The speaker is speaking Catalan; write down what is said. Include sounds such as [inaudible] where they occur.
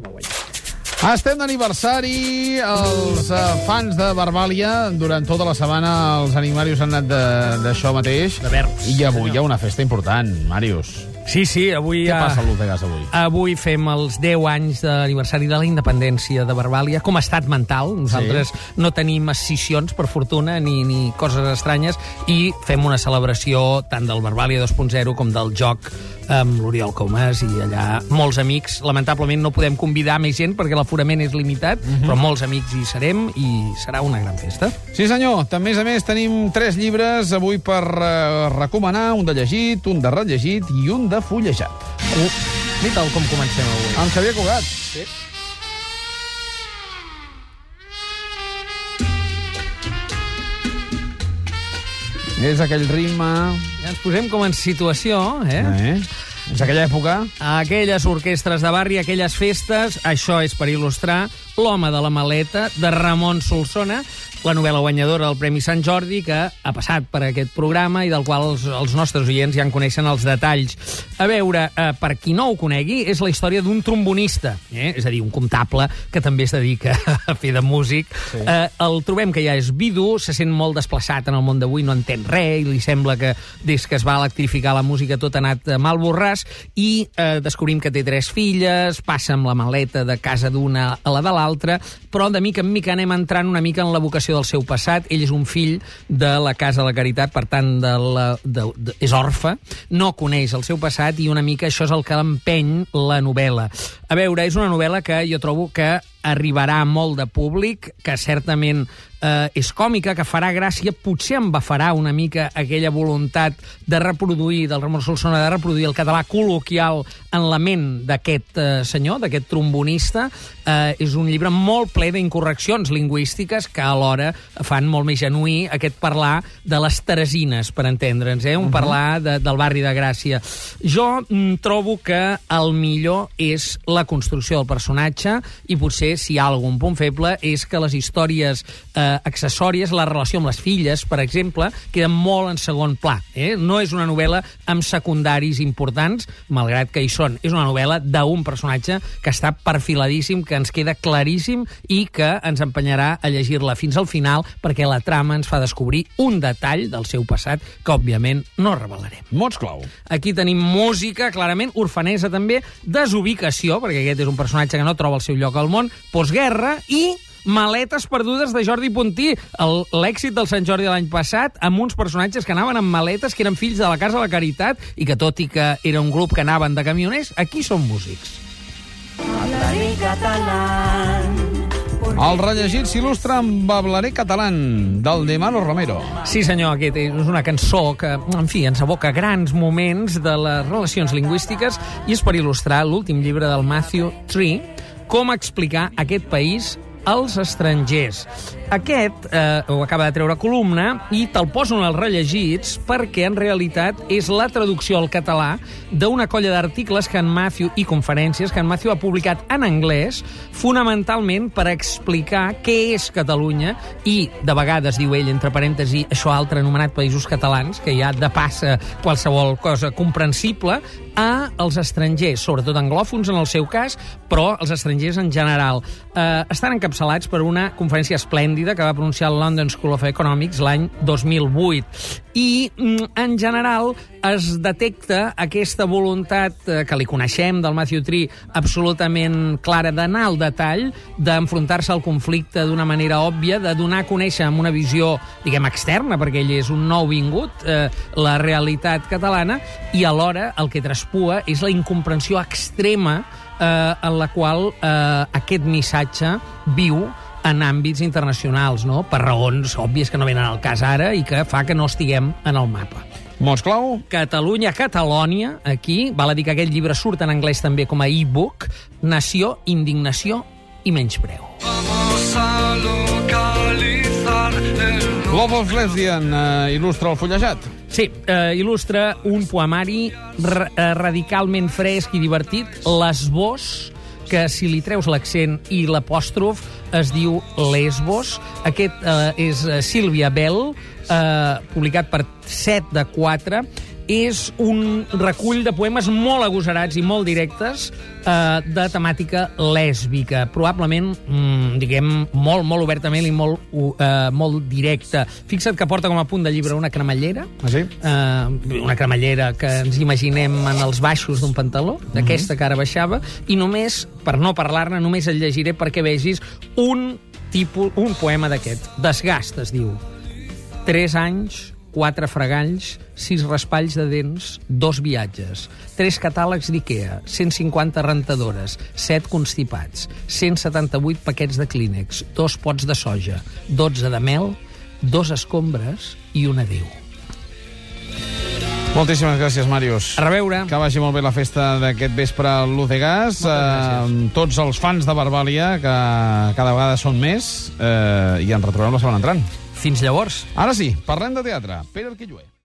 com a guanyat. Estem d'aniversari, els uh, fans de Barbàlia, durant tota la setmana els animarius han anat d'això mateix. De verbs. I avui hi ha una festa important, Màrius. Sí, sí, avui... Què ha- passa al Gas avui? Avui fem els 10 anys de l'aniversari de la independència de Barbàlia com a estat mental. Nosaltres sí. no tenim escissions, per fortuna, ni, ni coses estranyes, i fem una celebració tant del Barbàlia 2.0 com del joc amb l'Oriol Comas i allà molts amics. Lamentablement no podem convidar més gent perquè l'aforament és limitat, uh -huh. però molts amics hi serem i serà una gran festa. Sí, senyor. A més a més, tenim tres llibres avui per uh, recomanar. Un de llegit, un de rellegit i un de fullejat. Uh, Mira'l com comencem avui. Amb Xavier Cugat. Sí. És aquell ritme... Ja ens posem com en situació, eh? Eh? És aquella època... Aquelles orquestres de barri, aquelles festes, això és per il·lustrar L'home de la maleta, de Ramon Solsona, la novel·la guanyadora del Premi Sant Jordi, que ha passat per aquest programa i del qual els, els nostres oients ja en coneixen els detalls. A veure, eh, per qui no ho conegui, és la història d'un trombonista, eh? és a dir, un comptable que també es dedica [laughs] a fer de músic. Sí. Eh, el trobem que ja és vidu, se sent molt desplaçat en el món d'avui, no entén res, i li sembla que des que es va electrificar la música tot ha anat eh, mal borràs, i eh, descobrim que té tres filles, passa amb la maleta de casa d'una a la de l'altra, però de mica en mica anem entrant una mica en la vocació del seu passat. Ell és un fill de la Casa de la Caritat, per tant, de la, de, de, és orfe, no coneix el seu passat i una mica això és el que l'empeny la novel·la. A veure, és una novel·la que jo trobo que arribarà molt de públic, que certament eh, és còmica, que farà gràcia, potser embafarà una mica aquella voluntat de reproduir, del Ramon Solsona, de reproduir el català col·loquial en la ment d'aquest eh, senyor, d'aquest trombonista. Eh, és un llibre molt ple d'incorreccions lingüístiques que alhora fan molt més genuí aquest parlar de les Teresines, per entendre'ns, eh? un uh -huh. parlar de, del barri de Gràcia. Jo mm, trobo que el millor és la construcció del personatge i potser si hi ha algun punt feble és que les històries eh, accessòries, la relació amb les filles, per exemple, queden molt en segon pla. Eh? No és una novel·la amb secundaris importants, malgrat que hi són. És una novel·la d'un personatge que està perfiladíssim, que ens queda claríssim i que ens empenyarà a llegir-la fins al final perquè la trama ens fa descobrir un detall del seu passat que, òbviament, no revelarem. Mots clau. Aquí tenim música, clarament, orfanesa també, desubicació, perquè aquest és un personatge que no troba el seu lloc al món, postguerra i Maletes perdudes de Jordi Puntí, el- l'èxit del Sant Jordi de l'any passat, amb uns personatges que anaven amb maletes, que eren fills de la Casa de la Caritat, i que tot i que era un grup que anaven de camioners, aquí són músics. Hablaré catalán. El rellegit s'il·lustra amb Bablaré catalán, del de Mano Romero. Sí, senyor, aquest és una cançó que, en fi, ens evoca grans moments de les relacions lingüístiques i és per il·lustrar l'últim llibre del Matthew Tree, com explicar aquest país als estrangers. Aquest eh, ho acaba de treure columna i te'l poso en els rellegits perquè en realitat és la traducció al català d'una colla d'articles que en Matthew i conferències que en Matthew ha publicat en anglès fonamentalment per explicar què és Catalunya i de vegades diu ell entre parèntesi això altre anomenat països catalans que ja depassa qualsevol cosa comprensible a els estrangers, sobretot anglòfons en el seu cas, però els estrangers en general. Eh, estan encapçalats per una conferència esplèndida que va pronunciar el London School of Economics l'any 2008. I, mm, en general, es detecta aquesta voluntat eh, que li coneixem del Matthew Tree absolutament clara d'anar al detall, d'enfrontar-se al conflicte d'una manera òbvia, de donar a conèixer amb una visió, diguem, externa, perquè ell és un nou vingut, eh, la realitat catalana, i alhora el que traspua és la incomprensió extrema eh, en la qual eh, aquest missatge viu en àmbits internacionals, no? per raons òbvies que no venen al cas ara i que fa que no estiguem en el mapa. Mots clau? Catalunya, Catalònia, aquí, val a dir que aquest llibre surt en anglès també com a e-book, Nació, Indignació i Menyspreu. Love of Lesbian eh, il·lustra el fullejat. Sí, eh, il·lustra un poemari eh, radicalment fresc i divertit, l'esbós, que si li treus l'accent i l'apòstrof es diu Lesbos. Aquest eh, és eh, Sílvia Bell, eh, publicat per 7 de 4. És un recull de poemes molt agosarats i molt directes eh, de temàtica lèsbica. Probablement, mm, diguem, molt, molt obertament i molt, uh, eh, molt directe. Fixa't que porta com a punt de llibre una cremallera, Ah, sí? eh, una cremallera que ens imaginem en els baixos d'un pantaló, d'aquesta que ara baixava, i només, per no parlar-ne, només el llegiré perquè vegis un tipus, un poema d'aquest. Desgast, es diu. Tres anys, quatre fregalls, sis raspalls de dents, dos viatges, tres catàlegs d'IKEA, 150 rentadores, set constipats, 178 paquets de clínex, dos pots de soja, 12 de mel, dos escombres i un adéu. Moltíssimes gràcies, Màrius. A reveure. Que vagi molt bé la festa d'aquest vespre a l'Udegas. gràcies. tots els fans de Barbàlia, que cada vegada són més, eh, i ens retrobem la setmana entrant. Fins llavors. Ara sí, parlem de teatre. Pere Arquillué.